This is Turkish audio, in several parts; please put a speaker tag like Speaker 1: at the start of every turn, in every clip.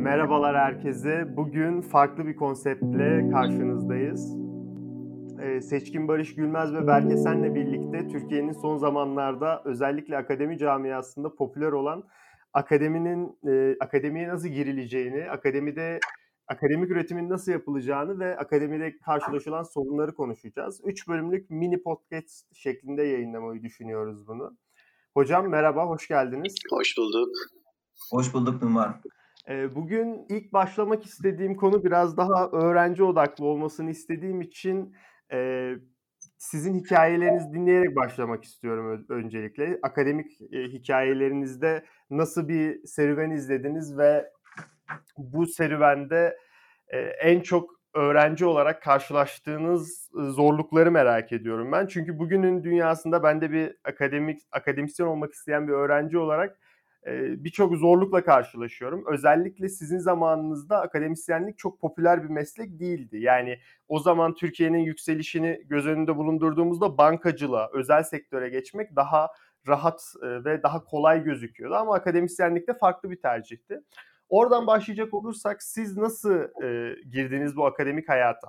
Speaker 1: Merhabalar herkese. Bugün farklı bir konseptle karşınızdayız. Ee, Seçkin Barış Gülmez ve Berke Sen'le birlikte Türkiye'nin son zamanlarda özellikle akademi camiasında popüler olan akademinin e, akademiye nasıl girileceğini, akademide akademik üretimin nasıl yapılacağını ve akademide karşılaşılan sorunları konuşacağız. Üç bölümlük mini podcast şeklinde yayınlamayı düşünüyoruz bunu. Hocam merhaba, hoş geldiniz.
Speaker 2: Hoş bulduk.
Speaker 3: Hoş bulduk Numan.
Speaker 1: Bugün ilk başlamak istediğim konu biraz daha öğrenci odaklı olmasını istediğim için sizin hikayelerinizi dinleyerek başlamak istiyorum öncelikle. Akademik hikayelerinizde nasıl bir serüven izlediniz ve bu serüvende en çok öğrenci olarak karşılaştığınız zorlukları merak ediyorum ben. Çünkü bugünün dünyasında ben de bir akademik akademisyen olmak isteyen bir öğrenci olarak birçok zorlukla karşılaşıyorum. Özellikle sizin zamanınızda akademisyenlik çok popüler bir meslek değildi. Yani o zaman Türkiye'nin yükselişini göz önünde bulundurduğumuzda bankacılığa, özel sektöre geçmek daha rahat ve daha kolay gözüküyordu. Ama akademisyenlikte farklı bir tercihti. Oradan başlayacak olursak siz nasıl girdiniz bu akademik hayata?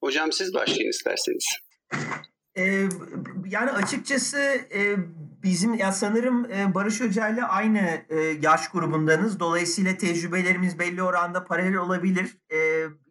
Speaker 2: Hocam siz başlayın isterseniz.
Speaker 3: Ee, yani açıkçası e, bizim ya sanırım e, Barış Hoca aynı e, yaş grubundanız. Dolayısıyla tecrübelerimiz belli oranda paralel olabilir. E,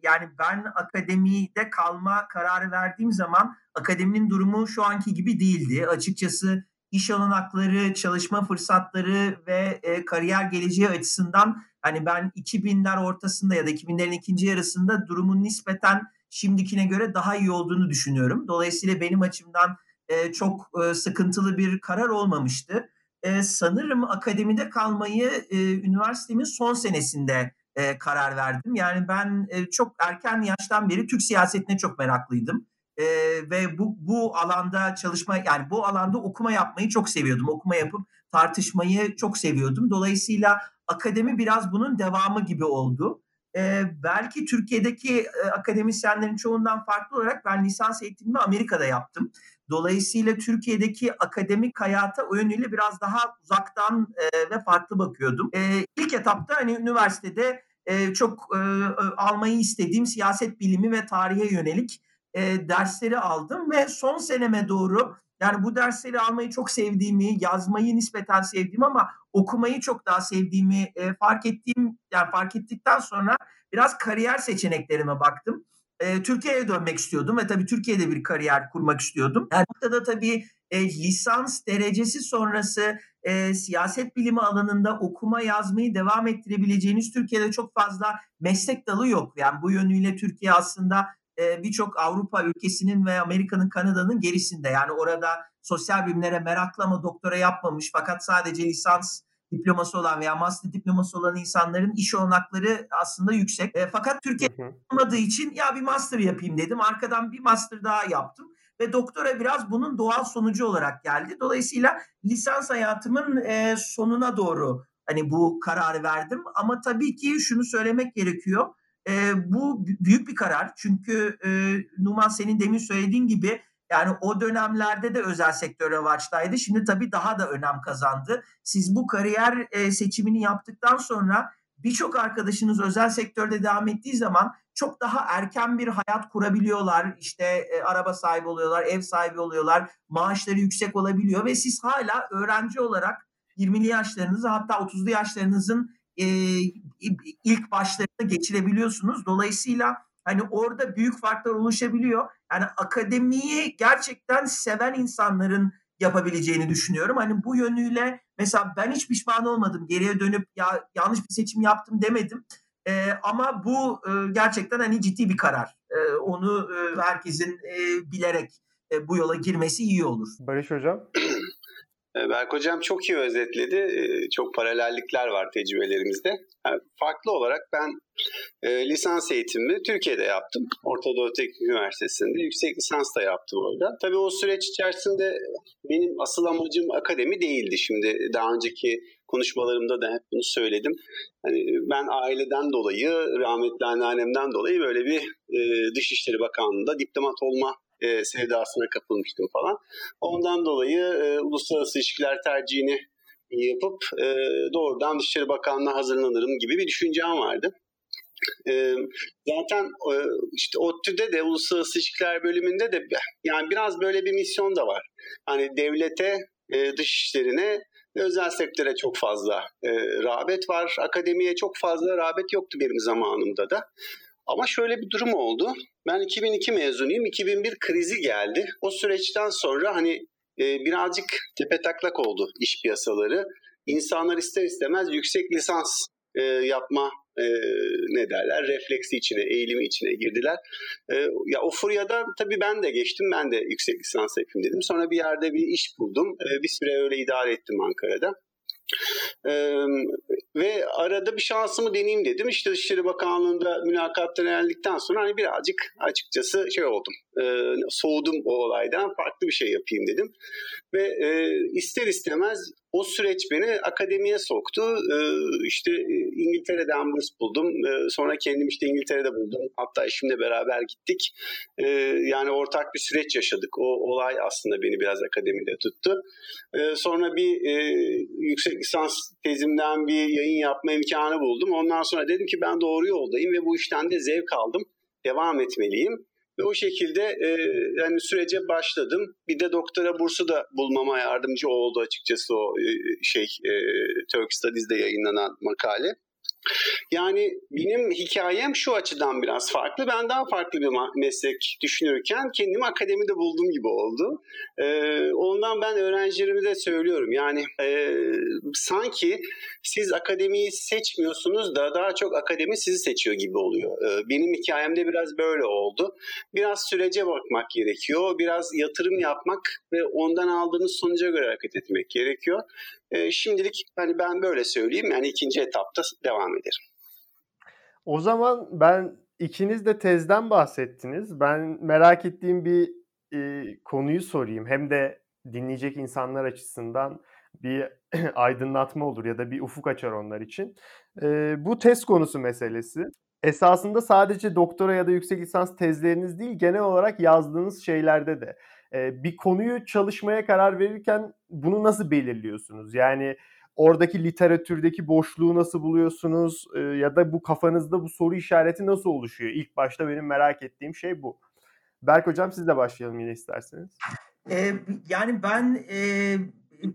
Speaker 3: yani ben akademide kalma kararı verdiğim zaman akademinin durumu şu anki gibi değildi. Açıkçası iş olanakları, çalışma fırsatları ve e, kariyer geleceği açısından hani ben 2000'ler ortasında ya da 2000'lerin ikinci yarısında durumun nispeten şimdikine göre daha iyi olduğunu düşünüyorum. Dolayısıyla benim açımdan e, çok e, sıkıntılı bir karar olmamıştı. E, sanırım akademide kalmayı e, üniversitemin son senesinde e, karar verdim. Yani ben e, çok erken yaştan beri Türk siyasetine çok meraklıydım. E, ve bu bu alanda çalışma yani bu alanda okuma yapmayı çok seviyordum. Okuma yapıp tartışmayı çok seviyordum. Dolayısıyla akademi biraz bunun devamı gibi oldu. Ee, belki Türkiye'deki e, akademisyenlerin çoğundan farklı olarak ben lisans eğitimimi Amerika'da yaptım. Dolayısıyla Türkiye'deki akademik hayata o yönüyle biraz daha uzaktan e, ve farklı bakıyordum. E, ilk etapta hani üniversitede e, çok almayı istediğim siyaset bilimi ve tarihe yönelik dersleri aldım ve son seneme doğru yani bu dersleri almayı çok sevdiğimi, yazmayı nispeten sevdiğimi ama okumayı çok daha sevdiğimi e, fark ettiğim yani fark ettikten sonra biraz kariyer seçeneklerime baktım. E, Türkiye'ye dönmek istiyordum ve tabii Türkiye'de bir kariyer kurmak istiyordum. Yani noktada tabii e, lisans derecesi sonrası e, siyaset bilimi alanında okuma yazmayı devam ettirebileceğiniz Türkiye'de çok fazla meslek dalı yok. Yani bu yönüyle Türkiye aslında e, birçok Avrupa ülkesinin ve Amerika'nın, Kanada'nın gerisinde. Yani orada sosyal bilimlere meraklı ama doktora yapmamış fakat sadece lisans diploması olan veya master diploması olan insanların iş olanakları aslında yüksek. E, fakat Türkiye olmadığı için ya bir master yapayım dedim. Arkadan bir master daha yaptım ve doktora biraz bunun doğal sonucu olarak geldi. Dolayısıyla lisans hayatımın e, sonuna doğru hani bu kararı verdim. Ama tabii ki şunu söylemek gerekiyor. E, bu büyük bir karar çünkü e, Numan senin demin söylediğin gibi yani o dönemlerde de özel sektör revaçtaydı. Şimdi tabii daha da önem kazandı. Siz bu kariyer e, seçimini yaptıktan sonra birçok arkadaşınız özel sektörde devam ettiği zaman çok daha erken bir hayat kurabiliyorlar. İşte e, araba sahibi oluyorlar, ev sahibi oluyorlar, maaşları yüksek olabiliyor ve siz hala öğrenci olarak 20'li yaşlarınızı hatta 30'lu yaşlarınızın e, ilk başlarını geçirebiliyorsunuz. Dolayısıyla hani orada büyük farklar oluşabiliyor. Yani akademiyi gerçekten seven insanların yapabileceğini düşünüyorum. Hani bu yönüyle mesela ben hiç pişman olmadım. Geriye dönüp ya yanlış bir seçim yaptım demedim. Ee, ama bu e, gerçekten hani ciddi bir karar. Ee, onu e, herkesin e, bilerek e, bu yola girmesi iyi olur.
Speaker 1: Barış Hocam?
Speaker 2: Ee, Berk Hocam çok iyi özetledi. Ee, çok paralellikler var tecrübelerimizde. Yani farklı olarak ben e, lisans eğitimimi Türkiye'de yaptım. Orta Doğu Teknik Üniversitesi'nde yüksek lisans da yaptım orada. Tabii o süreç içerisinde benim asıl amacım akademi değildi. Şimdi daha önceki konuşmalarımda da hep bunu söyledim. Hani ben aileden dolayı, rahmetli anneannemden dolayı böyle bir e, Dışişleri Bakanlığı'nda diplomat olma e, sevdasına kapılmıştım falan. Ondan dolayı e, uluslararası ilişkiler tercihini yapıp e, doğrudan Dışişleri Bakanlığı'na hazırlanırım gibi bir düşüncem vardı. E, zaten e, işte ODTÜ'de de Uluslararası İlişkiler bölümünde de yani biraz böyle bir misyon da var. Hani devlete, e, dış özel sektöre çok fazla e, rağbet var. Akademiye çok fazla rağbet yoktu benim zamanımda da. Ama şöyle bir durum oldu. Ben 2002 mezunuyum. 2001 krizi geldi. O süreçten sonra hani e, birazcık tepetaklak oldu iş piyasaları. İnsanlar ister istemez yüksek lisans e, yapma e, ne derler refleksi içine, eğilimi içine girdiler. E, ya o furyada tabii ben de geçtim. Ben de yüksek lisans yapayım dedim. Sonra bir yerde bir iş buldum. E, bir süre öyle idare ettim Ankara'da. Ee, ve arada bir şansımı deneyeyim dedim. İşte Dışişleri Bakanlığı'nda mülakattan geldikten sonra hani birazcık açıkçası şey oldum. E, soğudum o olaydan. Farklı bir şey yapayım dedim. Ve e, ister istemez o süreç beni akademiye soktu. Ee, işte e, İngiltere'den burs buldum. Sonra kendim işte İngiltere'de buldum. Hatta eşimle beraber gittik. Yani ortak bir süreç yaşadık. O olay aslında beni biraz akademide tuttu. Sonra bir e, yüksek lisans tezimden bir yayın yapma imkanı buldum. Ondan sonra dedim ki ben doğru yoldayım ve bu işten de zevk aldım. Devam etmeliyim. Ve o şekilde e, yani sürece başladım. Bir de doktora bursu da bulmama yardımcı oldu açıkçası o e, şey e, Turk Studies'de yayınlanan makale. Yani benim hikayem şu açıdan biraz farklı. Ben daha farklı bir meslek düşünürken kendimi akademide buldum gibi oldu. Ee, ondan ben öğrencilerime de söylüyorum. Yani e, sanki siz akademiyi seçmiyorsunuz da daha çok akademi sizi seçiyor gibi oluyor. Ee, benim hikayemde biraz böyle oldu. Biraz sürece bakmak gerekiyor. Biraz yatırım yapmak ve ondan aldığınız sonuca göre hareket etmek gerekiyor. E, şimdilik hani ben böyle söyleyeyim yani ikinci etapta devam ederim.
Speaker 1: O zaman ben ikiniz de tezden bahsettiniz. Ben merak ettiğim bir e, konuyu sorayım. Hem de dinleyecek insanlar açısından bir aydınlatma olur ya da bir ufuk açar onlar için. E, bu tez konusu meselesi. Esasında sadece doktora ya da yüksek lisans tezleriniz değil, genel olarak yazdığınız şeylerde de bir konuyu çalışmaya karar verirken bunu nasıl belirliyorsunuz? Yani oradaki literatürdeki boşluğu nasıl buluyorsunuz ya da bu kafanızda bu soru işareti nasıl oluşuyor? İlk başta benim merak ettiğim şey bu. Berk Hocam siz de başlayalım yine isterseniz.
Speaker 3: Ee, yani ben e,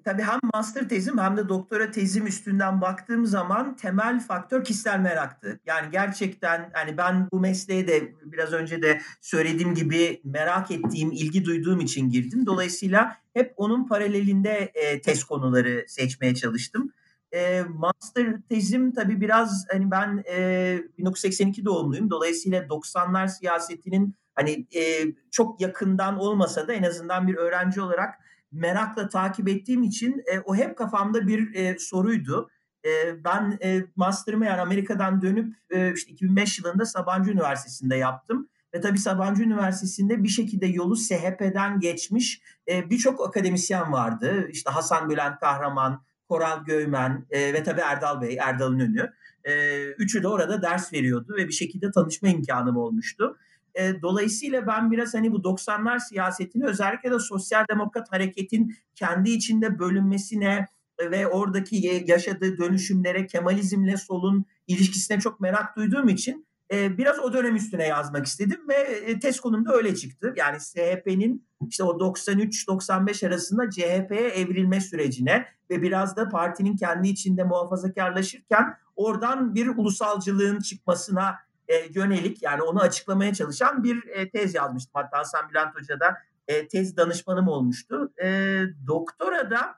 Speaker 3: tabii hem master tezim hem de doktora tezim üstünden baktığım zaman temel faktör kişisel meraktı. Yani gerçekten hani ben bu mesleğe de biraz önce de söylediğim gibi merak ettiğim, ilgi duyduğum için girdim. Dolayısıyla hep onun paralelinde e, tez konuları seçmeye çalıştım. E, master tezim tabii biraz hani ben e, 1982 doğumluyum. Dolayısıyla 90'lar siyasetinin hani e, çok yakından olmasa da en azından bir öğrenci olarak merakla takip ettiğim için e, o hep kafamda bir e, soruydu. E, ben e, master'ımı yani Amerika'dan dönüp e, işte 2005 yılında Sabancı Üniversitesi'nde yaptım. Ve tabii Sabancı Üniversitesi'nde bir şekilde yolu SHP'den geçmiş e, birçok akademisyen vardı. İşte Hasan Bülent Kahraman, Koral Göymen e, ve tabii Erdal Bey, Erdal'ın önü. E, üçü de orada ders veriyordu ve bir şekilde tanışma imkanım olmuştu. E, dolayısıyla ben biraz hani bu 90'lar siyasetini özellikle de sosyal demokrat hareketin kendi içinde bölünmesine ve oradaki yaşadığı dönüşümlere Kemalizmle solun ilişkisine çok merak duyduğum için e, biraz o dönem üstüne yazmak istedim ve e, tez konumda öyle çıktı. Yani CHP'nin işte o 93-95 arasında CHP'ye evrilme sürecine ve biraz da partinin kendi içinde muhafazakarlaşırken oradan bir ulusalcılığın çıkmasına e, yönelik yani onu açıklamaya çalışan bir e, tez yazmıştım. Hatta Hasan Bülent Hoca da e, tez danışmanım olmuştu. E, doktora da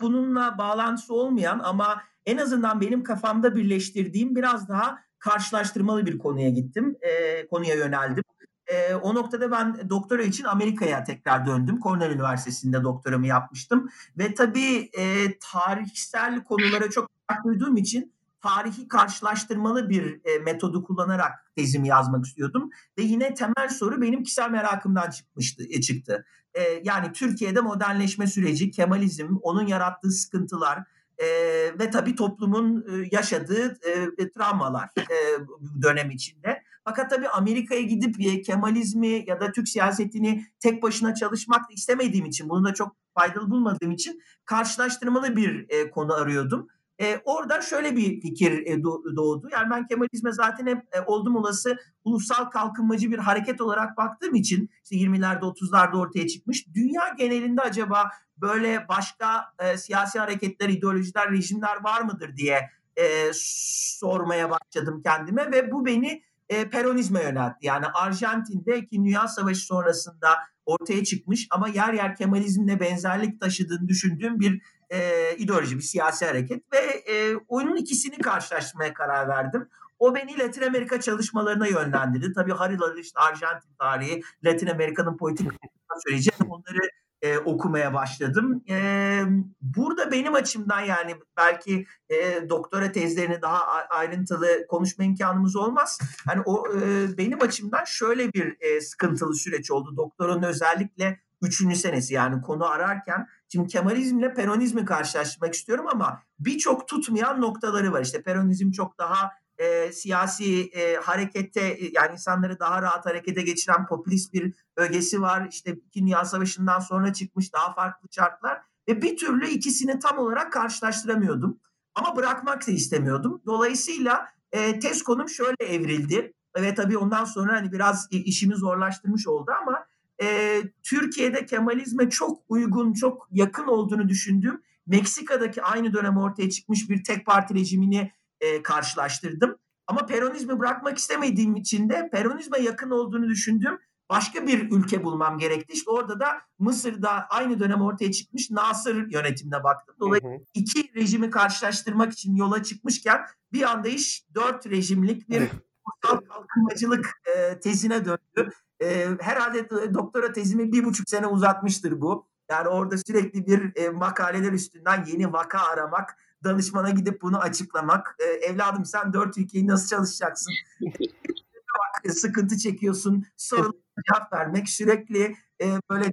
Speaker 3: bununla bağlantısı olmayan ama en azından benim kafamda birleştirdiğim biraz daha karşılaştırmalı bir konuya gittim. E, konuya yöneldim. E, o noktada ben doktora için Amerika'ya tekrar döndüm. Cornell Üniversitesi'nde doktoramı yapmıştım. Ve tabii e, tarihsel konulara çok duyduğum için tarihi karşılaştırmalı bir e, metodu kullanarak tezimi yazmak istiyordum. Ve yine temel soru benim kişisel merakımdan çıkmıştı, e, çıktı. E, yani Türkiye'de modernleşme süreci, Kemalizm, onun yarattığı sıkıntılar e, ve tabii toplumun e, yaşadığı e, e travmalar e, dönem içinde. Fakat tabii Amerika'ya gidip e, Kemalizmi ya da Türk siyasetini tek başına çalışmak istemediğim için, bunun da çok faydalı bulmadığım için karşılaştırmalı bir e, konu arıyordum. E, orada şöyle bir fikir e, doğdu. Yani ben Kemalizme zaten hep e, oldum olası ulusal kalkınmacı bir hareket olarak baktığım için işte 20'lerde 30'larda ortaya çıkmış. Dünya genelinde acaba böyle başka e, siyasi hareketler, ideolojiler, rejimler var mıdır diye e, sormaya başladım kendime ve bu beni e, Peronizme yöneltti. Yani Arjantin'de ki Dünya Savaşı sonrasında ortaya çıkmış ama yer yer Kemalizmle benzerlik taşıdığını düşündüğüm bir e, ideoloji, bir siyasi hareket ve e, oyunun ikisini karşılaştırmaya karar verdim. O beni Latin Amerika çalışmalarına yönlendirdi. Tabii haritaları işte Arjantin tarihi, Latin Amerika'nın politik süreci onları e, okumaya başladım. E, burada benim açımdan yani belki e, doktora tezlerini daha ayrıntılı konuşma imkanımız olmaz. Hani o e, benim açımdan şöyle bir e, sıkıntılı süreç oldu. Doktoranın özellikle üçüncü senesi yani konu ararken şimdi Kemalizmle Peronizmi karşılaştırmak istiyorum ama birçok tutmayan noktaları var. İşte Peronizm çok daha e, siyasi e, harekette yani insanları daha rahat harekete geçiren popülist bir ögesi var. İşte İkinci Dünya Savaşı'ndan sonra çıkmış daha farklı şartlar ve bir türlü ikisini tam olarak karşılaştıramıyordum. Ama bırakmak da istemiyordum. Dolayısıyla e, tez konum şöyle evrildi. Ve tabii ondan sonra hani biraz işimi zorlaştırmış oldu ama e, Türkiye'de Kemalizme çok uygun, çok yakın olduğunu düşündüğüm Meksika'daki aynı dönem ortaya çıkmış bir tek parti rejimini e, karşılaştırdım. Ama Peronizmi bırakmak istemediğim için de Peronizme yakın olduğunu düşündüğüm başka bir ülke bulmam gerekti. İşte orada da Mısır'da aynı dönem ortaya çıkmış Nasır yönetimine baktım. Dolayısıyla hı hı. iki rejimi karşılaştırmak için yola çıkmışken bir anda iş dört rejimlik bir ulusal kalkınmacılık e, tezine döndü. E, herhalde doktora tezimi bir buçuk sene uzatmıştır bu. Yani orada sürekli bir e, makaleler üstünden yeni vaka aramak, danışmana gidip bunu açıklamak. E, evladım sen dört ülkeyi nasıl çalışacaksın? Sıkıntı çekiyorsun, sorulara cevap vermek, sürekli e, böyle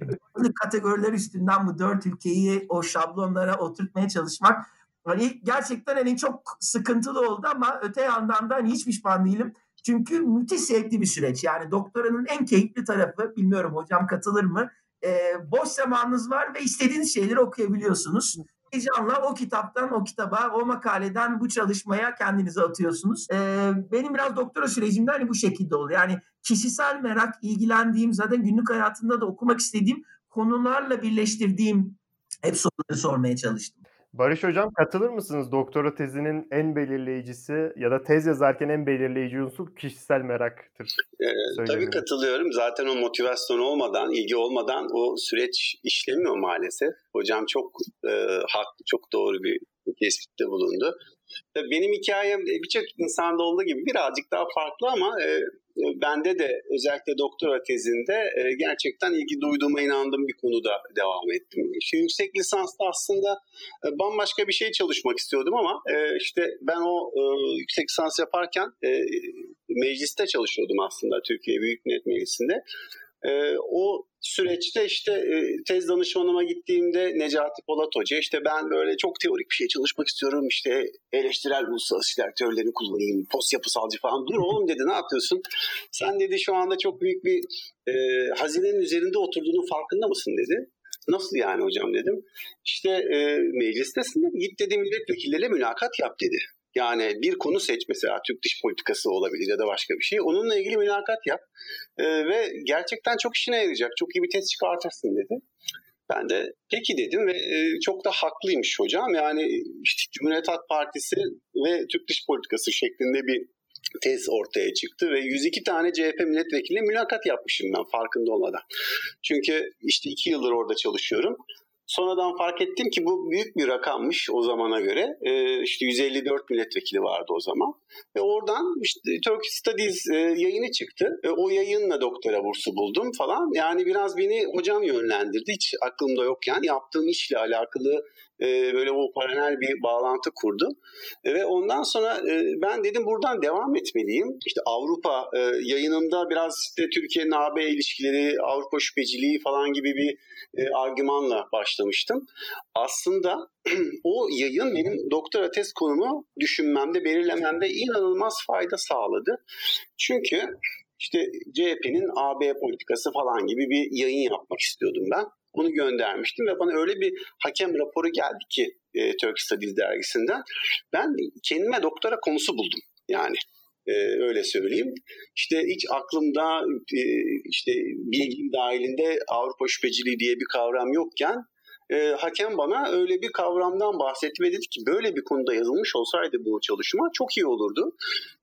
Speaker 3: kategoriler üstünden bu dört ülkeyi o şablonlara oturtmaya çalışmak. Hani gerçekten hani çok sıkıntılı oldu ama öte yandan da hani hiç pişman değilim. Çünkü müthiş zevkli bir süreç. Yani doktoranın en keyifli tarafı, bilmiyorum hocam katılır mı? E, boş zamanınız var ve istediğiniz şeyleri okuyabiliyorsunuz heyecanla o kitaptan, o kitaba, o makaleden bu çalışmaya kendinizi atıyorsunuz. Ee, benim biraz doktora sürecimde hani bu şekilde oldu. Yani kişisel merak, ilgilendiğim, zaten günlük hayatında da okumak istediğim konularla birleştirdiğim hep soruları sormaya çalıştım.
Speaker 1: Barış Hocam katılır mısınız? Doktora tezinin en belirleyicisi ya da tez yazarken en belirleyici unsur kişisel meraktır.
Speaker 2: Ee, tabii katılıyorum. Zaten o motivasyon olmadan, ilgi olmadan o süreç işlemiyor maalesef. Hocam çok e, haklı, çok doğru bir tespitte bulundu. Benim hikayem e, birçok insanda olduğu gibi birazcık daha farklı ama e, bende de özellikle doktora tezinde e, gerçekten ilgi duyduğuma inandığım bir konuda devam ettim. İşte yüksek lisansta aslında e, bambaşka bir şey çalışmak istiyordum ama e, işte ben o e, yüksek lisans yaparken e, mecliste çalışıyordum aslında Türkiye Büyük Millet Meclisi'nde. E, o süreçte işte e, tez danışmanıma gittiğimde Necati Polat Hoca işte ben böyle çok teorik bir şey çalışmak istiyorum işte eleştirel uluslararası ilişkiler teorilerini kullanayım post yapısalcı falan dur oğlum dedi ne yapıyorsun sen dedi şu anda çok büyük bir e, hazinenin üzerinde oturduğunun farkında mısın dedi Nasıl yani hocam dedim. İşte e, meclistesin dedi. Git dedi milletvekilleriyle mülakat yap dedi. Yani bir konu seç mesela Türk dış politikası olabilir ya da başka bir şey. Onunla ilgili mülakat yap e, ve gerçekten çok işine yarayacak. Çok iyi bir test çıkartırsın dedi. Ben de peki dedim ve e, çok da haklıymış hocam. Yani işte Cumhuriyet Halk Partisi ve Türk dış politikası şeklinde bir tez ortaya çıktı ve 102 tane CHP milletvekili mülakat yapmışım ben farkında olmadan. Çünkü işte iki yıldır orada çalışıyorum. Sonradan fark ettim ki bu büyük bir rakammış o zamana göre. E, işte 154 milletvekili vardı o zaman. Ve oradan işte Turkish Studies e, yayını çıktı. E, o yayınla doktora bursu buldum falan. Yani biraz beni hocam yönlendirdi. Hiç aklımda yok yani yaptığım işle alakalı e, böyle o paralel bir bağlantı kurdu. E, ve ondan sonra e, ben dedim buradan devam etmeliyim. İşte Avrupa e, yayınımda biraz işte Türkiye'nin AB ilişkileri, Avrupa şüpheciliği falan gibi bir argümanla başlamıştım. Aslında o yayın benim doktora tez konumu düşünmemde, belirlememde inanılmaz fayda sağladı. Çünkü işte CHP'nin AB politikası falan gibi bir yayın yapmak istiyordum ben. Onu göndermiştim ve bana öyle bir hakem raporu geldi ki e, Turkish Studies dergisinden. Ben kendime doktora konusu buldum. Yani ee, öyle söyleyeyim. İşte hiç aklımda e, işte bilgim dahilinde Avrupa şüpheciliği diye bir kavram yokken e, hakem bana öyle bir kavramdan bahsetti ve dedi ki böyle bir konuda yazılmış olsaydı bu çalışma çok iyi olurdu.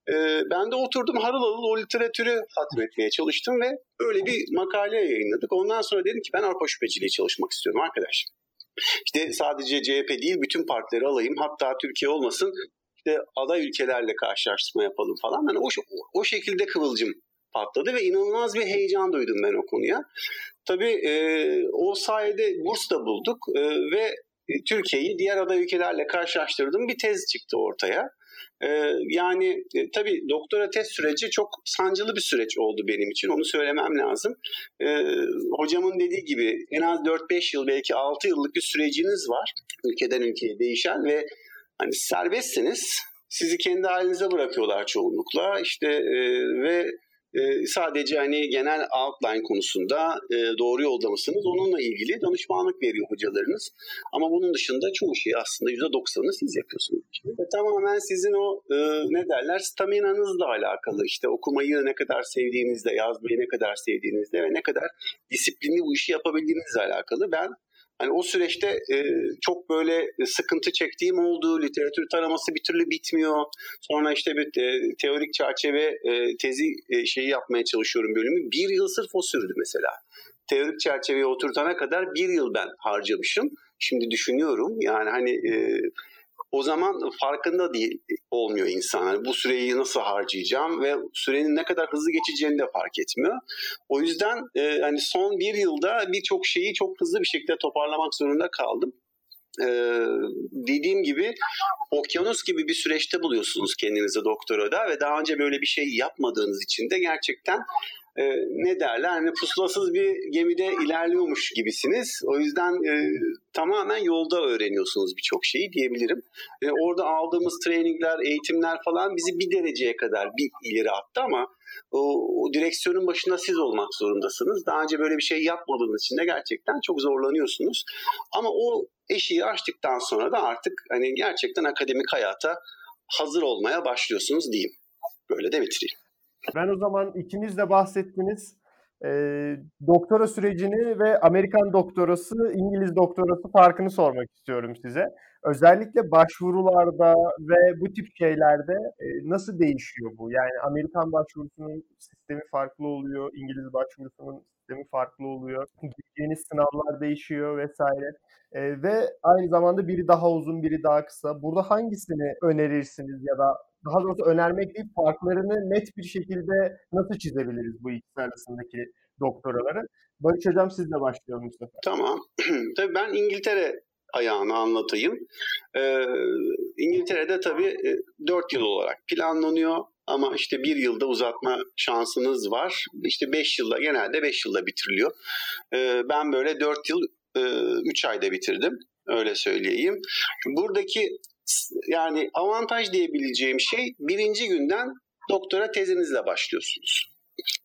Speaker 2: E, ben de oturdum harıl harıl o literatürü hatırlatmaya çalıştım ve öyle bir makale yayınladık. Ondan sonra dedim ki ben Avrupa şüpheciliği çalışmak istiyorum arkadaş. İşte sadece CHP değil bütün partileri alayım hatta Türkiye olmasın işte aday ülkelerle karşılaştırma yapalım falan. Yani o, o şekilde kıvılcım patladı ve inanılmaz bir heyecan duydum ben o konuya. Tabii e, o sayede burs da bulduk e, ve Türkiye'yi diğer aday ülkelerle karşılaştırdım. Bir tez çıktı ortaya. E, yani e, tabii doktora tez süreci çok sancılı bir süreç oldu benim için. Onu söylemem lazım. E, hocamın dediği gibi en az 4-5 yıl belki 6 yıllık bir süreciniz var. Ülkeden ülkeye değişen ve hani serbestsiniz. Sizi kendi halinize bırakıyorlar çoğunlukla. İşte e, ve e, sadece hani genel outline konusunda e, doğru yolda mısınız? Onunla ilgili danışmanlık veriyor hocalarınız. Ama bunun dışında çoğu şeyi aslında %90'ını siz yapıyorsunuz. Ve tamamen sizin o e, ne derler staminanızla alakalı. İşte okumayı ne kadar sevdiğinizle, yazmayı ne kadar sevdiğinizle ve ne kadar disiplinli bu işi yapabildiğinizle alakalı. Ben Hani o süreçte e, çok böyle sıkıntı çektiğim oldu. Literatür taraması bir türlü bitmiyor. Sonra işte bir e, teorik çerçeve e, tezi e, şeyi yapmaya çalışıyorum bölümü. Bir yıl sırf o sürdü mesela. Teorik çerçeveye oturtana kadar bir yıl ben harcamışım. Şimdi düşünüyorum yani hani e, o zaman farkında değil olmuyor insan. Yani bu süreyi nasıl harcayacağım ve sürenin ne kadar hızlı geçeceğini de fark etmiyor. O yüzden e, hani son bir yılda birçok şeyi çok hızlı bir şekilde toparlamak zorunda kaldım. Ee, dediğim gibi okyanus gibi bir süreçte buluyorsunuz kendinizi doktorada ve daha önce böyle bir şey yapmadığınız için de gerçekten e, ne derler hani pusulasız bir gemide ilerliyormuş gibisiniz. O yüzden e, tamamen yolda öğreniyorsunuz birçok şeyi diyebilirim. E, orada aldığımız trainingler, eğitimler falan bizi bir dereceye kadar bir ileri attı ama o, o direksiyonun başında siz olmak zorundasınız. Daha önce böyle bir şey yapmadığınız için de gerçekten çok zorlanıyorsunuz. Ama o eşiği açtıktan sonra da artık hani gerçekten akademik hayata hazır olmaya başlıyorsunuz diyeyim. Böyle de bitireyim.
Speaker 1: Ben o zaman ikiniz de bahsettiniz. E, doktora sürecini ve Amerikan doktorası, İngiliz doktorası farkını sormak istiyorum size. Özellikle başvurularda ve bu tip şeylerde e, nasıl değişiyor bu? Yani Amerikan başvurusunun sistemi farklı oluyor, İngiliz başvurusunun sistemi farklı oluyor. Girdiğiniz sınavlar değişiyor vesaire. E, ve aynı zamanda biri daha uzun, biri daha kısa. Burada hangisini önerirsiniz ya da daha doğrusu önermek değil, farklarını net bir şekilde nasıl çizebiliriz bu ikisi arasındaki doktoraları? Barış Hocam sizle başlayalım bu sefer.
Speaker 2: Tamam. Tabii ben İngiltere ayağını anlatayım. Ee, İngiltere'de tabii 4 e, yıl olarak planlanıyor ama işte bir yılda uzatma şansınız var. İşte 5 yılda genelde 5 yılda bitiriliyor. Ee, ben böyle 4 yıl 3 e, ayda bitirdim. Öyle söyleyeyim. Buradaki yani avantaj diyebileceğim şey birinci günden doktora tezinizle başlıyorsunuz.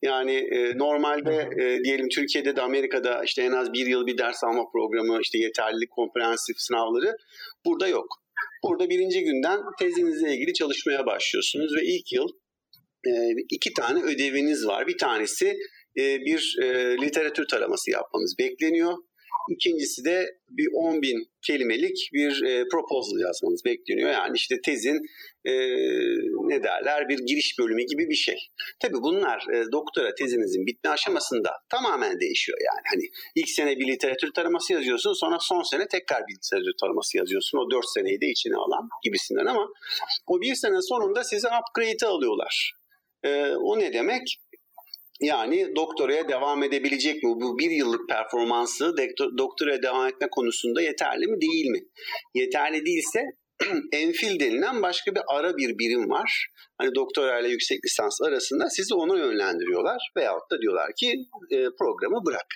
Speaker 2: Yani e, normalde e, diyelim Türkiye'de de Amerika'da işte en az bir yıl bir ders alma programı, işte yeterlilik komprehensif sınavları burada yok. Burada birinci günden tezinizle ilgili çalışmaya başlıyorsunuz ve ilk yıl e, iki tane ödeviniz var. Bir tanesi e, bir e, literatür taraması yapmanız bekleniyor. İkincisi de bir 10 bin kelimelik bir e, proposal yazmanız bekleniyor. Yani işte tezin e, ne derler bir giriş bölümü gibi bir şey. Tabii bunlar e, doktora tezinizin bitme aşamasında tamamen değişiyor yani. Hani ilk sene bir literatür taraması yazıyorsun sonra son sene tekrar bir literatür taraması yazıyorsun. O 4 seneyi de içine alan gibisinden ama o bir sene sonunda size upgrade'i alıyorlar. E, o ne demek? Yani doktoraya devam edebilecek mi? Bu bir yıllık performansı doktoraya devam etme konusunda yeterli mi değil mi? Yeterli değilse enfil denilen başka bir ara bir birim var. Hani doktora ile yüksek lisans arasında sizi ona yönlendiriyorlar veyahut da diyorlar ki e, programı bırak.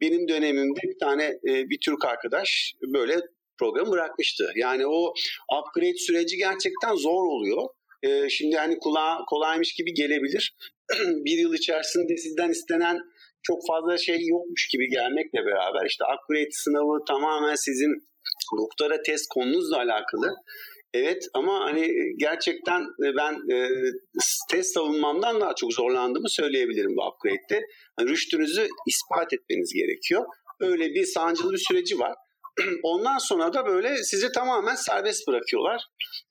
Speaker 2: Benim dönemimde bir tane e, bir Türk arkadaş böyle programı bırakmıştı. Yani o upgrade süreci gerçekten zor oluyor. E, şimdi hani kulağa kolaymış gibi gelebilir bir yıl içerisinde sizden istenen çok fazla şey yokmuş gibi gelmekle beraber işte upgrade sınavı tamamen sizin doktora test konunuzla alakalı. Evet ama hani gerçekten e, ben e, test savunmamdan daha çok zorlandığımı söyleyebilirim bu upgrade'de. Yani rüştünüzü ispat etmeniz gerekiyor. Öyle bir sancılı bir süreci var. Ondan sonra da böyle sizi tamamen serbest bırakıyorlar.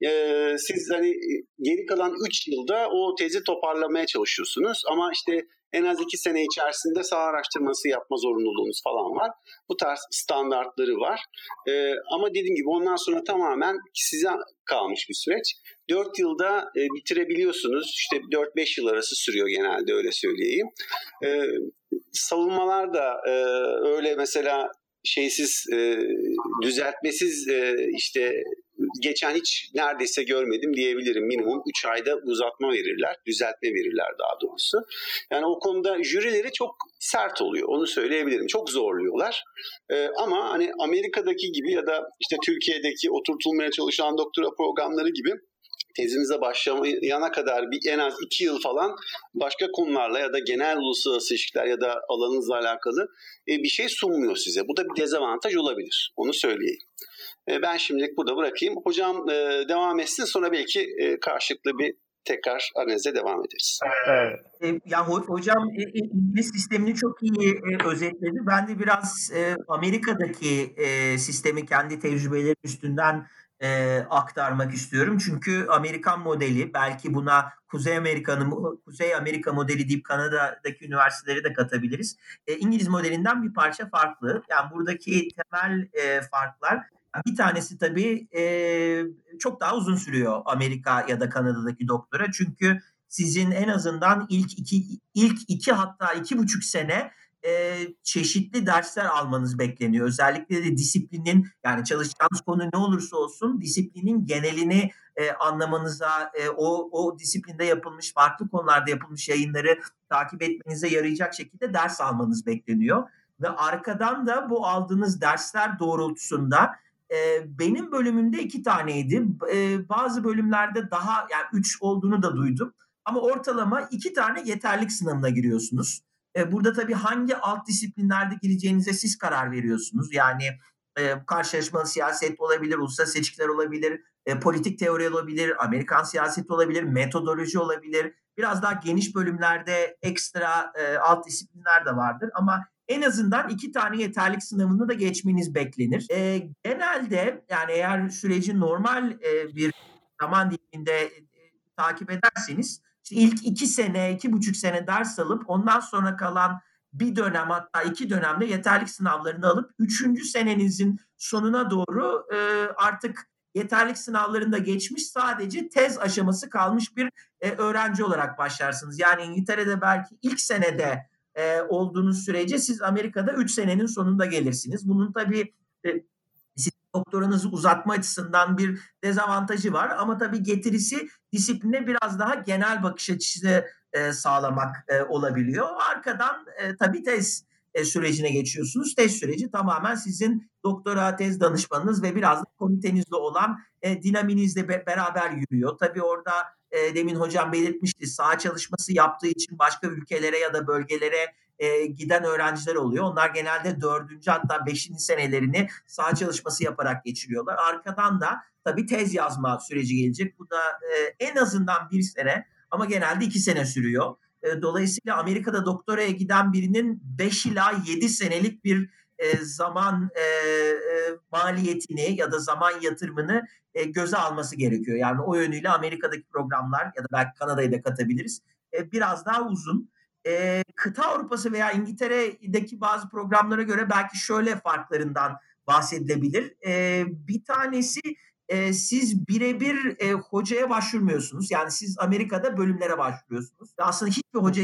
Speaker 2: Ee, siz hani geri kalan 3 yılda o tezi toparlamaya çalışıyorsunuz ama işte en az 2 sene içerisinde saha araştırması yapma zorunluluğunuz falan var. Bu tarz standartları var. Ee, ama dediğim gibi ondan sonra tamamen size kalmış bir süreç. 4 yılda e, bitirebiliyorsunuz. İşte 4-5 yıl arası sürüyor genelde öyle söyleyeyim. Ee, savunmalar da e, öyle mesela şeysiz, e, düzeltmesiz e, işte geçen hiç neredeyse görmedim diyebilirim. Minimum 3 ayda uzatma verirler, düzeltme verirler daha doğrusu. Yani o konuda jürileri çok sert oluyor. Onu söyleyebilirim. Çok zorluyorlar. Ee, ama hani Amerika'daki gibi ya da işte Türkiye'deki oturtulmaya çalışan doktora programları gibi tezinize başlayana kadar bir en az iki yıl falan başka konularla ya da genel uluslararası ilişkiler ya da alanınızla alakalı e, bir şey sunmuyor size. Bu da bir dezavantaj olabilir. Onu söyleyeyim. E, ben şimdilik burada bırakayım. Hocam e, devam etsin sonra belki karşılıklı bir tekrar analize devam ederiz.
Speaker 3: Evet. Ya hocam İngiliz sistemini çok iyi özetledi. Ben de biraz Amerika'daki sistemi kendi tecrübeleri üstünden e, aktarmak istiyorum. Çünkü Amerikan modeli belki buna Kuzey Amerika'nın Kuzey Amerika modeli deyip Kanada'daki üniversiteleri de katabiliriz. E, İngiliz modelinden bir parça farklı. Yani buradaki temel e, farklar bir tanesi tabii e, çok daha uzun sürüyor Amerika ya da Kanada'daki doktora. Çünkü sizin en azından ilk iki, ilk iki hatta iki buçuk sene e, çeşitli dersler almanız bekleniyor. Özellikle de disiplinin yani çalışacağınız konu ne olursa olsun disiplinin genelini e, anlamanıza, e, o, o disiplinde yapılmış farklı konularda yapılmış yayınları takip etmenize yarayacak şekilde ders almanız bekleniyor. Ve arkadan da bu aldığınız dersler doğrultusunda benim bölümümde iki taneydi. Bazı bölümlerde daha yani üç olduğunu da duydum. Ama ortalama iki tane yeterlik sınavına giriyorsunuz. E, burada tabii hangi alt disiplinlerde gireceğinize siz karar veriyorsunuz. Yani e, karşılaşmalı siyaset olabilir, uluslararası seçkiler olabilir, e, politik teori olabilir, Amerikan siyaseti olabilir, metodoloji olabilir. Biraz daha geniş bölümlerde ekstra e, alt disiplinler de vardır ama en azından iki tane yeterlik sınavını da geçmeniz beklenir. E, genelde yani eğer süreci normal e, bir zaman diliminde e, takip ederseniz ilk iki sene, iki buçuk sene ders alıp ondan sonra kalan bir dönem hatta iki dönemde yeterlik sınavlarını alıp üçüncü senenizin sonuna doğru e, artık yeterlik sınavlarında geçmiş sadece tez aşaması kalmış bir e, öğrenci olarak başlarsınız. Yani İngiltere'de belki ilk senede e, olduğunuz sürece siz Amerika'da üç senenin sonunda gelirsiniz. Bunun tabii e, doktoranızı uzatma açısından bir dezavantajı var ama tabii getirisi disipline biraz daha genel bakış açısı e, sağlamak e, olabiliyor. Arkadan e, tabii tez e, sürecine geçiyorsunuz. Tez süreci tamamen sizin doktora tez danışmanınız ve biraz da komitenizle olan e, dinaminizle be, beraber yürüyor. Tabii orada e, demin hocam belirtmişti sağ çalışması yaptığı için başka ülkelere ya da bölgelere e, giden öğrenciler oluyor. Onlar genelde dördüncü hatta beşinci senelerini sağ çalışması yaparak geçiriyorlar. Arkadan da tabii tez yazma süreci gelecek. Bu da e, en azından bir sene ama genelde iki sene sürüyor. E, dolayısıyla Amerika'da doktoraya giden birinin 5 ila 7 senelik bir e, zaman e, e, maliyetini ya da zaman yatırımını e, göze alması gerekiyor. Yani o yönüyle Amerika'daki programlar ya da belki Kanada'yı da katabiliriz. E, biraz daha uzun. E, kıta Avrupa'sı veya İngiltere'deki bazı programlara göre belki şöyle farklarından bahsedilebilir. E, bir tanesi e, siz birebir e, hocaya başvurmuyorsunuz. Yani siz Amerika'da bölümlere başvuruyorsunuz. Aslında hiçbir hoca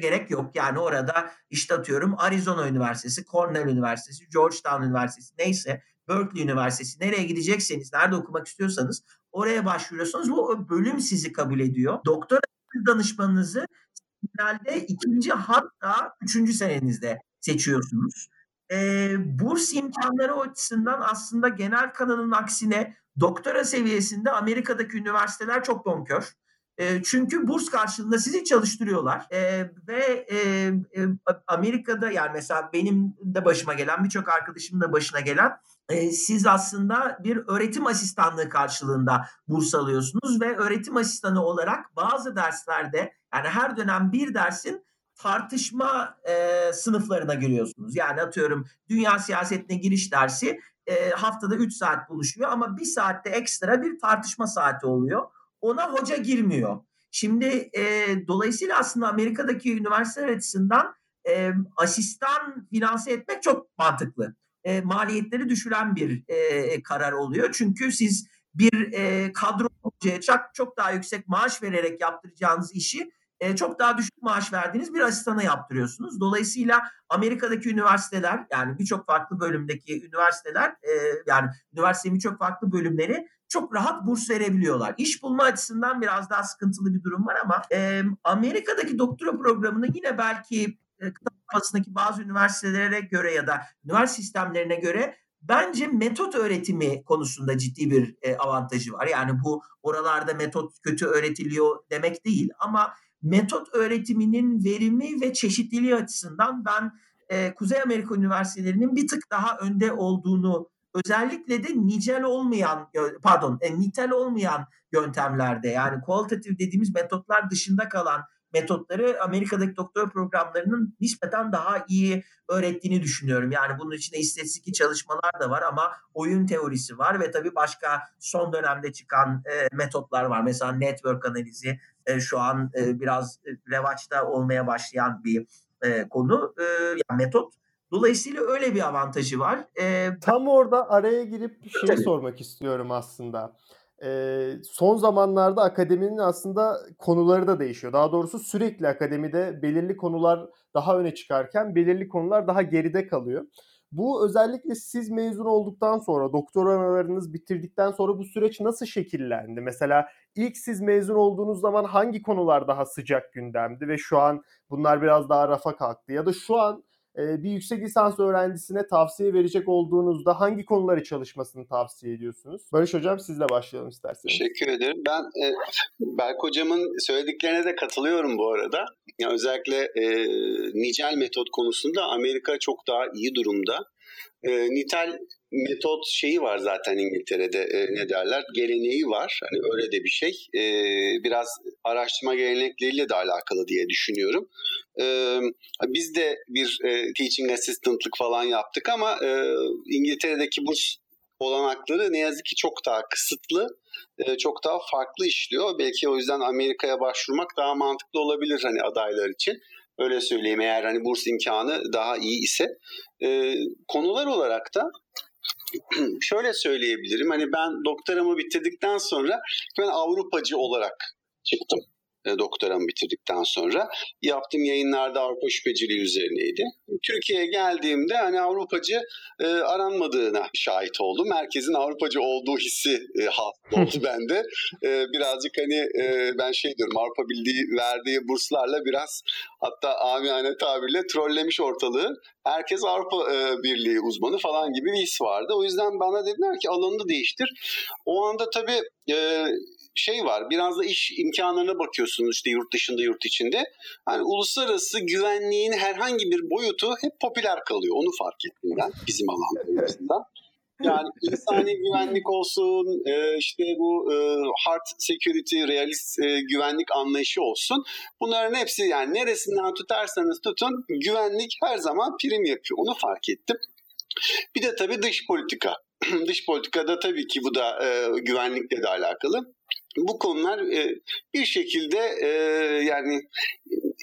Speaker 3: gerek yok. Yani orada işte atıyorum Arizona Üniversitesi, Cornell Üniversitesi, Georgetown Üniversitesi neyse Berkeley Üniversitesi nereye gidecekseniz, nerede okumak istiyorsanız oraya başvuruyorsunuz. Bu bölüm sizi kabul ediyor. Doktora danışmanınızı genelde ikinci hatta üçüncü senenizde seçiyorsunuz. E, burs imkanları açısından aslında genel kanının aksine doktora seviyesinde Amerika'daki üniversiteler çok bonkör. Çünkü burs karşılığında sizi çalıştırıyorlar ve Amerika'da yani mesela benim de başıma gelen birçok arkadaşımın da başına gelen siz aslında bir öğretim asistanlığı karşılığında burs alıyorsunuz ve öğretim asistanı olarak bazı derslerde yani her dönem bir dersin tartışma sınıflarına giriyorsunuz. Yani atıyorum dünya siyasetine giriş dersi haftada 3 saat buluşuyor ama bir saatte ekstra bir tartışma saati oluyor. Ona hoca girmiyor. Şimdi e, dolayısıyla aslında Amerika'daki üniversiteler açısından e, asistan finanse etmek çok mantıklı. E, maliyetleri düşüren bir e, karar oluyor. Çünkü siz bir e, kadro hocaya çok, çok daha yüksek maaş vererek yaptıracağınız işi e, çok daha düşük maaş verdiğiniz bir asistana yaptırıyorsunuz. Dolayısıyla Amerika'daki üniversiteler yani birçok farklı bölümdeki üniversiteler e, yani üniversitenin birçok farklı bölümleri çok rahat burs verebiliyorlar. İş bulma açısından biraz daha sıkıntılı bir durum var ama e, Amerika'daki doktora programını yine belki e, kafasındaki bazı üniversitelere göre ya da üniversite sistemlerine göre bence metot öğretimi konusunda ciddi bir avantajı var. Yani bu oralarda metot kötü öğretiliyor demek değil ama metot öğretiminin verimi ve çeşitliliği açısından ben e, Kuzey Amerika üniversitelerinin bir tık daha önde olduğunu özellikle de nicel olmayan pardon e, nitel olmayan yöntemlerde yani kualitatif dediğimiz metotlar dışında kalan metotları Amerika'daki doktor programlarının nispeten daha iyi öğrettiğini düşünüyorum. Yani bunun içinde istatistik çalışmalar da var ama oyun teorisi var ve tabii başka son dönemde çıkan e, metotlar var. Mesela network analizi e, şu an e, biraz e, revaçta olmaya başlayan bir e, konu, e, yani metot. Dolayısıyla öyle bir avantajı var.
Speaker 1: E, Tam orada araya girip bir şey sormak istiyorum aslında e, son zamanlarda akademinin aslında konuları da değişiyor. Daha doğrusu sürekli akademide belirli konular daha öne çıkarken belirli konular daha geride kalıyor. Bu özellikle siz mezun olduktan sonra, doktoralarınız bitirdikten sonra bu süreç nasıl şekillendi? Mesela ilk siz mezun olduğunuz zaman hangi konular daha sıcak gündemdi ve şu an bunlar biraz daha rafa kalktı? Ya da şu an bir yüksek lisans öğrencisine tavsiye verecek olduğunuzda hangi konuları çalışmasını tavsiye ediyorsunuz? Barış Hocam sizle başlayalım isterseniz.
Speaker 2: Teşekkür ederim. Ben e, Berk Hocam'ın söylediklerine de katılıyorum bu arada. Yani özellikle e, nicel metot konusunda Amerika çok daha iyi durumda. E, nitel metot şeyi var zaten İngiltere'de e, ne derler geleneği var. Hani öyle de bir şey. E, biraz araştırma gelenekleriyle de alakalı diye düşünüyorum. E, biz de bir e, teaching assistant'lık falan yaptık ama e, İngiltere'deki burs olanakları ne yazık ki çok daha kısıtlı, e, çok daha farklı işliyor. Belki o yüzden Amerika'ya başvurmak daha mantıklı olabilir hani adaylar için. Öyle söyleyeyim eğer hani burs imkanı daha iyi ise. E, konular olarak da şöyle söyleyebilirim. Hani ben doktoramı bitirdikten sonra ben Avrupacı olarak çıktım e, doktoramı bitirdikten sonra. Yaptığım yayınlarda Avrupa şüpheciliği üzerineydi. Türkiye'ye geldiğimde hani Avrupacı e, aranmadığına şahit oldum. Merkezin Avrupacı olduğu hissi e, hasıl oldu bende. E, birazcık hani e, ben şey diyorum Avrupa Birliği verdiği burslarla biraz hatta amiyane tabirle trollemiş ortalığı. Herkes Avrupa e, Birliği uzmanı falan gibi bir his vardı. O yüzden bana dediler ki alanını değiştir. O anda tabii e, şey var. Biraz da iş imkanlarına bakıyorsunuz işte yurt dışında yurt içinde. Hani uluslararası güvenliğin herhangi bir boyutu hep popüler kalıyor. Onu fark ettim ben bizim alanlarımızdan. Yani insani güvenlik olsun, e, işte bu e, hard security, realist e, güvenlik anlayışı olsun. Bunların hepsi yani neresinden tutarsanız tutun güvenlik her zaman prim yapıyor. Onu fark ettim. Bir de tabii dış politika. dış politikada tabii ki bu da güvenlikle de alakalı bu konular e, bir şekilde e, yani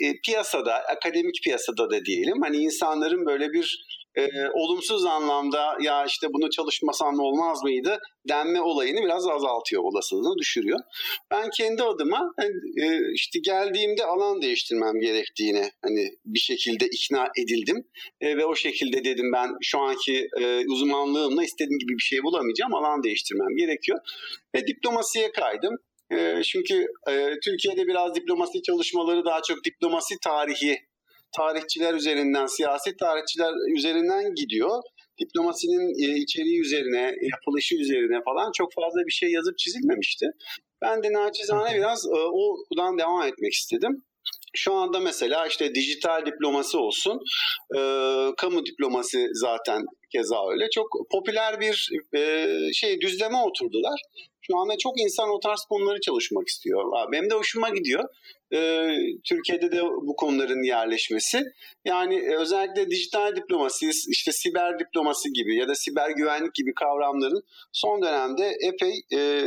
Speaker 2: e, piyasada, akademik piyasada da diyelim hani insanların böyle bir e, olumsuz anlamda ya işte bunu çalışmasam olmaz mıydı denme olayını biraz azaltıyor olasılığını düşürüyor. Ben kendi adıma e, işte geldiğimde alan değiştirmem gerektiğini hani bir şekilde ikna edildim e, ve o şekilde dedim ben şu anki e, uzmanlığımla istediğim gibi bir şey bulamayacağım alan değiştirmem gerekiyor ve diplomasiye kaydım. E, çünkü e, Türkiye'de biraz diplomasi çalışmaları daha çok diplomasi tarihi tarihçiler üzerinden, siyasi tarihçiler üzerinden gidiyor. diplomasinin e, içeriği üzerine, yapılışı üzerine falan çok fazla bir şey yazıp çizilmemişti. Ben de naçizane biraz e, odan devam etmek istedim. Şu anda mesela işte dijital diplomasi olsun, e, kamu diplomasi zaten keza öyle. Çok popüler bir e, şey düzleme oturdular. Şu anda çok insan o tarz konuları çalışmak istiyor. Benim de hoşuma gidiyor. Ee, Türkiye'de de bu konuların yerleşmesi. Yani e, özellikle dijital diplomasi, işte siber diplomasi gibi ya da siber güvenlik gibi kavramların son dönemde epey e,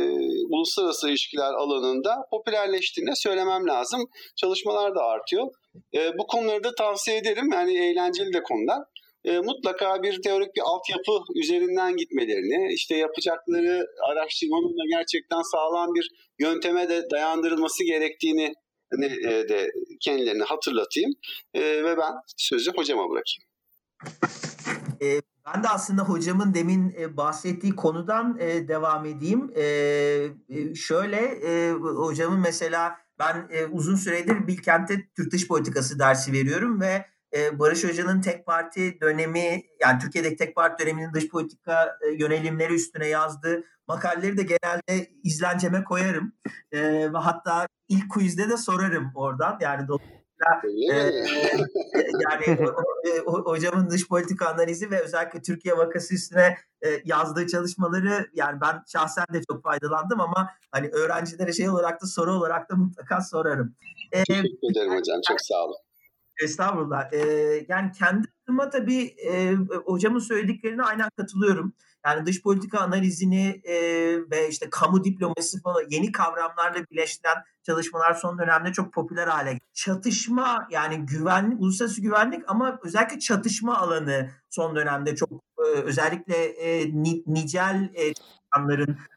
Speaker 2: uluslararası ilişkiler alanında popülerleştiğini söylemem lazım. Çalışmalar da artıyor. E, bu konuları da tavsiye ederim. Yani eğlenceli de konular e, mutlaka bir teorik bir altyapı üzerinden gitmelerini, işte yapacakları araştırmanın da gerçekten sağlam bir yönteme de dayandırılması gerektiğini hani, e, de kendilerine hatırlatayım e, ve ben sözü hocama bırakayım.
Speaker 3: E, ben de aslında hocamın demin e, bahsettiği konudan e, devam edeyim. E, e, şöyle e, hocamın mesela ben e, uzun süredir Bilkent'te Türk Dış Politikası dersi veriyorum ve e, Barış Hoca'nın tek parti dönemi yani Türkiye'deki tek parti döneminin dış politika e, yönelimleri üstüne yazdığı makaleleri de genelde izlenceme koyarım. E, ve hatta ilk quizde de sorarım oradan. Yani dolayısıyla e, yani hocamın dış politika analizi ve özellikle Türkiye vakası üstüne yazdığı çalışmaları yani ben şahsen de çok faydalandım ama hani öğrencilere şey olarak da soru olarak da mutlaka sorarım.
Speaker 2: Teşekkür ederim hocam. Çok sağ olun.
Speaker 3: Estağfurullah. Ee, yani kendi adıma tabii e, hocamın söylediklerine aynen katılıyorum. Yani dış politika analizini e, ve işte kamu diplomasi falan yeni kavramlarla birleştiren çalışmalar son dönemde çok popüler hale geldi. Çatışma yani güvenlik, uluslararası güvenlik ama özellikle çatışma alanı son dönemde çok e, özellikle e, nicel e,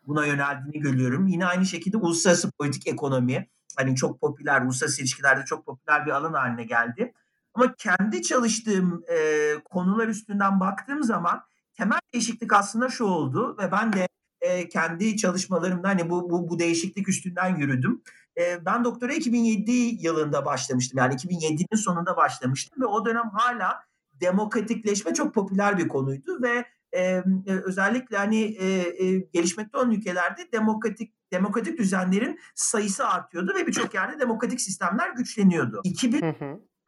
Speaker 3: buna yöneldiğini görüyorum. Yine aynı şekilde uluslararası politik ekonomi hani çok popüler, uluslararası ilişkilerde çok popüler bir alan haline geldi. Ama kendi çalıştığım e, konular üstünden baktığım zaman temel değişiklik aslında şu oldu ve ben de e, kendi çalışmalarımda hani bu, bu, bu değişiklik üstünden yürüdüm. E, ben doktora 2007 yılında başlamıştım. Yani 2007'nin sonunda başlamıştım ve o dönem hala demokratikleşme çok popüler bir konuydu ve e, özellikle hani e, e, gelişmekte olan ülkelerde demokratik demokratik düzenlerin sayısı artıyordu ve birçok yerde demokratik sistemler güçleniyordu. 2000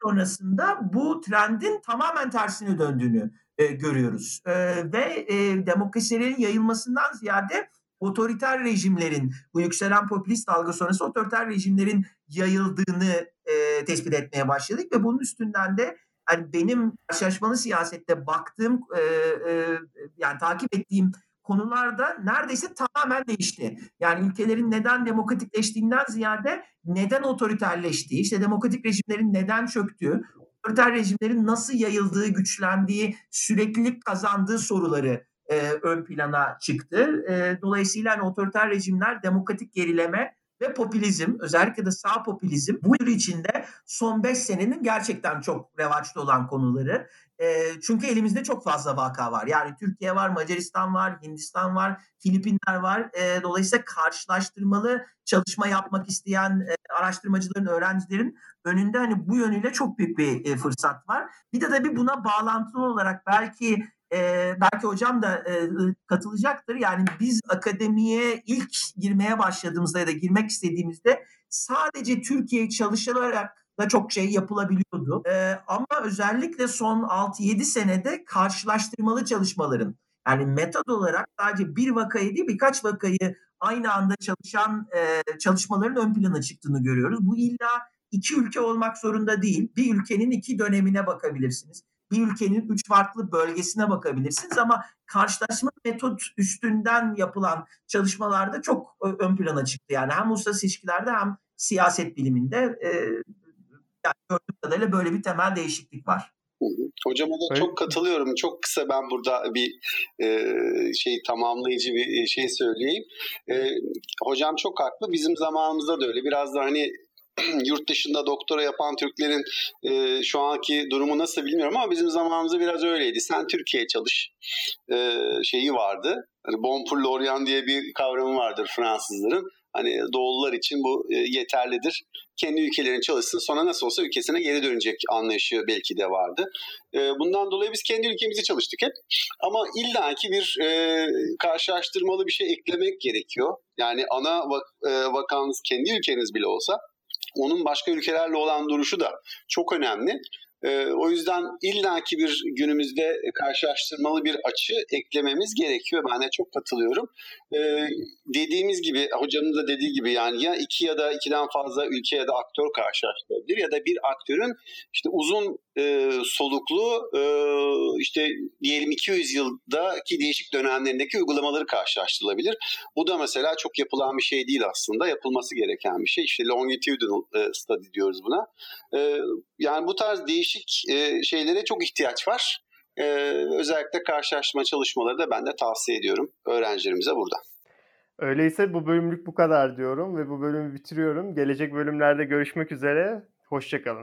Speaker 3: sonrasında bu trendin tamamen tersine döndüğünü e, görüyoruz. E, ve e, demokrasilerin yayılmasından ziyade otoriter rejimlerin, bu yükselen popülist dalga sonrası otoriter rejimlerin yayıldığını e, tespit etmeye başladık ve bunun üstünden de yani benim karşılaşmalı siyasette baktığım, e, e, yani takip ettiğim konularda neredeyse tamamen değişti. Yani ülkelerin neden demokratikleştiğinden ziyade neden otoriterleştiği, işte demokratik rejimlerin neden çöktüğü, otoriter rejimlerin nasıl yayıldığı, güçlendiği, süreklilik kazandığı soruları e, ön plana çıktı. E, dolayısıyla hani otoriter rejimler demokratik gerileme ve popülizm özellikle de sağ popülizm bu yıl içinde son 5 senenin gerçekten çok revaçta olan konuları. E, çünkü elimizde çok fazla vaka var. Yani Türkiye var, Macaristan var, Hindistan var, Filipinler var. E, dolayısıyla karşılaştırmalı çalışma yapmak isteyen e, araştırmacıların, öğrencilerin önünde hani bu yönüyle çok büyük bir e, fırsat var. Bir de tabii buna bağlantılı olarak belki belki hocam da katılacaktır. Yani biz akademiye ilk girmeye başladığımızda ya da girmek istediğimizde sadece Türkiye çalışılarak da çok şey yapılabiliyordu. Ama özellikle son 6-7 senede karşılaştırmalı çalışmaların yani metod olarak sadece bir vakayı değil birkaç vakayı aynı anda çalışan çalışmaların ön plana çıktığını görüyoruz. Bu illa iki ülke olmak zorunda değil. Bir ülkenin iki dönemine bakabilirsiniz bir ülkenin üç farklı bölgesine bakabilirsiniz ama karşılaşma metot üstünden yapılan çalışmalarda çok ön plana çıktı. Yani hem uluslararası ilişkilerde hem siyaset biliminde e, yani gördüğüm kadarıyla böyle bir temel değişiklik var.
Speaker 2: Hocama da çok katılıyorum. Çok kısa ben burada bir e, şey tamamlayıcı bir şey söyleyeyim. E, hocam çok haklı. Bizim zamanımızda da öyle. Biraz da hani yurt dışında doktora yapan Türklerin e, şu anki durumu nasıl bilmiyorum ama bizim zamanımızda biraz öyleydi. Sen Türkiye'ye çalış e, şeyi vardı. Hani bon pour l'Orient diye bir kavramı vardır Fransızların. Hani doğullar için bu e, yeterlidir. Kendi ülkelerin çalışsın sonra nasıl olsa ülkesine geri dönecek anlayışı belki de vardı. E, bundan dolayı biz kendi ülkemizi çalıştık hep. Ama illaki bir e, karşılaştırmalı bir şey eklemek gerekiyor. Yani ana vak, e, vakanınız kendi ülkeniz bile olsa onun başka ülkelerle olan duruşu da çok önemli. E, o yüzden illaki bir günümüzde karşılaştırmalı bir açı eklememiz gerekiyor. Ben de çok katılıyorum. E, dediğimiz gibi, hocamın da dediği gibi yani ya iki ya da ikiden fazla ülke ya da aktör karşılaştırılabilir ya da bir aktörün işte uzun e, soluklu e, işte diyelim 200 yıldaki değişik dönemlerindeki uygulamaları karşılaştırılabilir. Bu da mesela çok yapılan bir şey değil aslında. Yapılması gereken bir şey. İşte longitudinal e, study diyoruz buna. E, yani bu tarz değişik e, şeylere çok ihtiyaç var. E, özellikle karşılaştırma çalışmaları da ben de tavsiye ediyorum öğrencilerimize burada.
Speaker 1: Öyleyse bu bölümlük bu kadar diyorum ve bu bölümü bitiriyorum. Gelecek bölümlerde görüşmek üzere. Hoşçakalın.